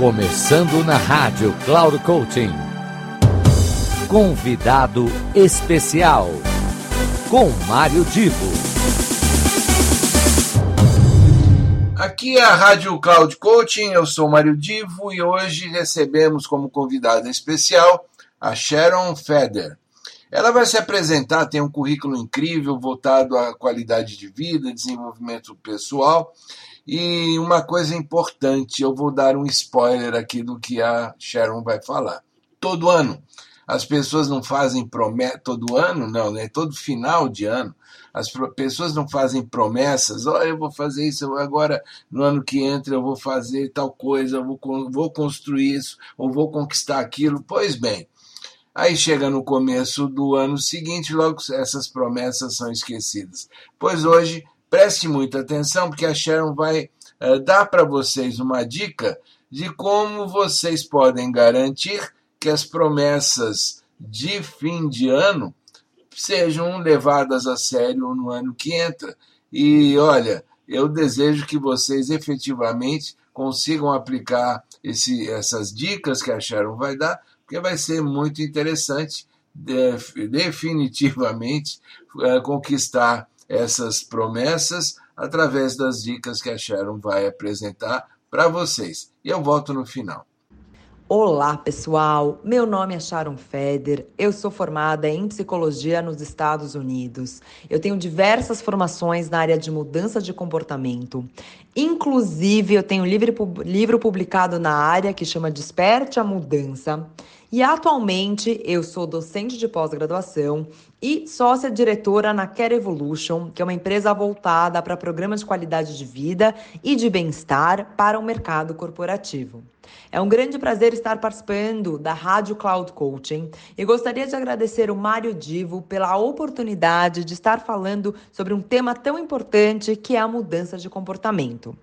Começando na rádio Cloud Coaching. Convidado especial com Mário Divo. Aqui é a Rádio Cloud Coaching, eu sou Mário Divo e hoje recebemos como convidada especial a Sharon Feder. Ela vai se apresentar, tem um currículo incrível voltado à qualidade de vida, desenvolvimento pessoal e uma coisa importante, eu vou dar um spoiler aqui do que a Sharon vai falar. Todo ano, as pessoas não fazem promessa, todo ano não, né? todo final de ano, as pessoas não fazem promessas, olha, eu vou fazer isso, agora no ano que entra eu vou fazer tal coisa, eu vou, vou construir isso, ou vou conquistar aquilo. Pois bem, Aí chega no começo do ano seguinte, logo essas promessas são esquecidas. Pois hoje, preste muita atenção, porque a Sharon vai uh, dar para vocês uma dica de como vocês podem garantir que as promessas de fim de ano sejam levadas a sério no ano que entra. E olha, eu desejo que vocês efetivamente consigam aplicar esse, essas dicas que a Sharon vai dar porque vai ser muito interessante definitivamente eh, conquistar essas promessas através das dicas que a Sharon vai apresentar para vocês. E eu volto no final. Olá, pessoal. Meu nome é Sharon Feder. Eu sou formada em psicologia nos Estados Unidos. Eu tenho diversas formações na área de mudança de comportamento. Inclusive, eu tenho um livro publicado na área que chama Desperte a Mudança. E atualmente eu sou docente de pós-graduação e sócia diretora na Care Evolution, que é uma empresa voltada para programas de qualidade de vida e de bem-estar para o mercado corporativo. É um grande prazer estar participando da Rádio Cloud Coaching e gostaria de agradecer o Mário Divo pela oportunidade de estar falando sobre um tema tão importante que é a mudança de comportamento.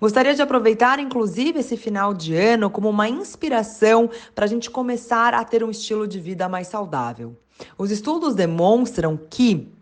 Gostaria de aproveitar, inclusive, esse final de ano como uma inspiração para a gente começar a ter um estilo de vida mais saudável. Os estudos demonstram que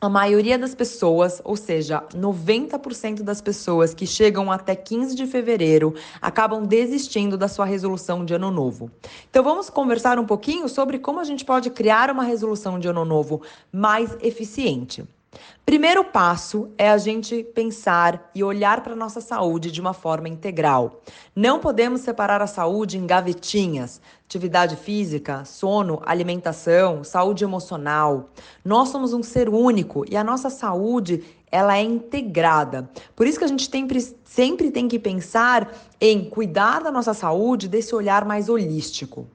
a maioria das pessoas, ou seja, 90% das pessoas que chegam até 15 de fevereiro, acabam desistindo da sua resolução de ano novo. Então vamos conversar um pouquinho sobre como a gente pode criar uma resolução de ano novo mais eficiente. Primeiro passo é a gente pensar e olhar para a nossa saúde de uma forma integral. Não podemos separar a saúde em gavetinhas: atividade física, sono, alimentação, saúde emocional. Nós somos um ser único e a nossa saúde ela é integrada. Por isso que a gente tem, sempre tem que pensar em cuidar da nossa saúde desse olhar mais holístico.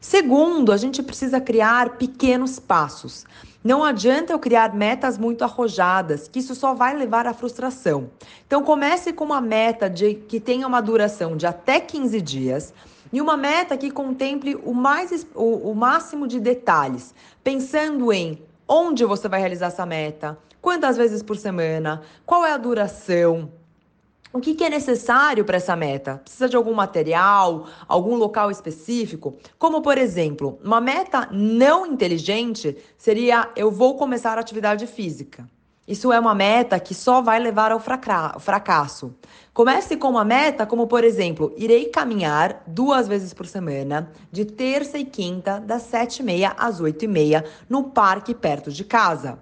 Segundo, a gente precisa criar pequenos passos. Não adianta eu criar metas muito arrojadas, que isso só vai levar à frustração. Então comece com uma meta de que tenha uma duração de até 15 dias e uma meta que contemple o mais o, o máximo de detalhes, pensando em onde você vai realizar essa meta, quantas vezes por semana, qual é a duração, o que, que é necessário para essa meta? Precisa de algum material, algum local específico? Como, por exemplo, uma meta não inteligente seria: eu vou começar a atividade física. Isso é uma meta que só vai levar ao fracasso. Comece com uma meta como, por exemplo, irei caminhar duas vezes por semana, de terça e quinta, das sete e meia às oito e meia, no parque perto de casa.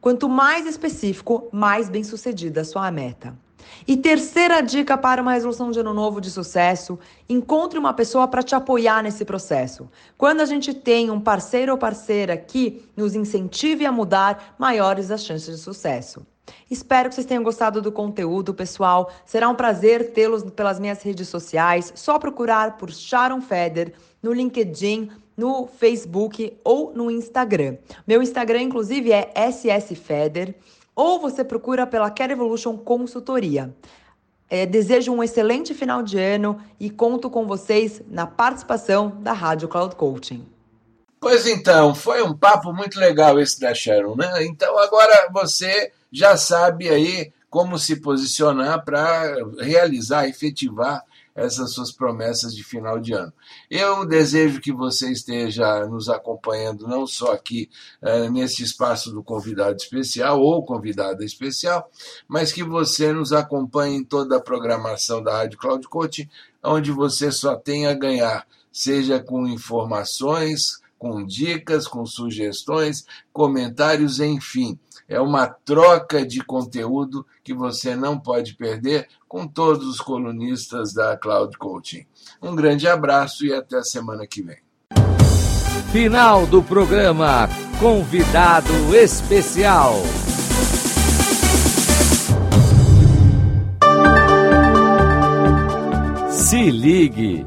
Quanto mais específico, mais bem sucedida a sua meta. E terceira dica para uma resolução de ano novo de sucesso: encontre uma pessoa para te apoiar nesse processo. Quando a gente tem um parceiro ou parceira que nos incentive a mudar, maiores as chances de sucesso. Espero que vocês tenham gostado do conteúdo, pessoal. Será um prazer tê-los pelas minhas redes sociais. Só procurar por Sharon Feder no LinkedIn, no Facebook ou no Instagram. Meu Instagram, inclusive, é ssfeder ou você procura pela Care Evolution Consultoria. É, desejo um excelente final de ano e conto com vocês na participação da Rádio Cloud Coaching. Pois então, foi um papo muito legal esse da Sharon, né? Então agora você já sabe aí como se posicionar para realizar, efetivar essas suas promessas de final de ano. Eu desejo que você esteja nos acompanhando não só aqui uh, nesse espaço do convidado especial ou convidada especial, mas que você nos acompanhe em toda a programação da Rádio Cloud Coaching, onde você só tem a ganhar, seja com informações, com dicas, com sugestões, comentários, enfim. É uma troca de conteúdo que você não pode perder com todos os colunistas da Cloud Coaching. Um grande abraço e até a semana que vem. Final do programa Convidado Especial. Se ligue!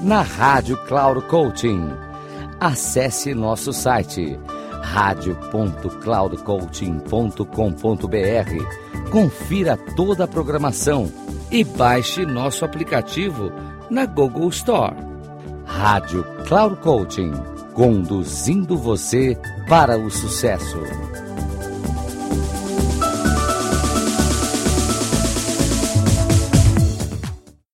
na Rádio Cloud Coaching. Acesse nosso site radio.cloudcoaching.com.br. Confira toda a programação e baixe nosso aplicativo na Google Store. Rádio Cloud Coaching, conduzindo você para o sucesso.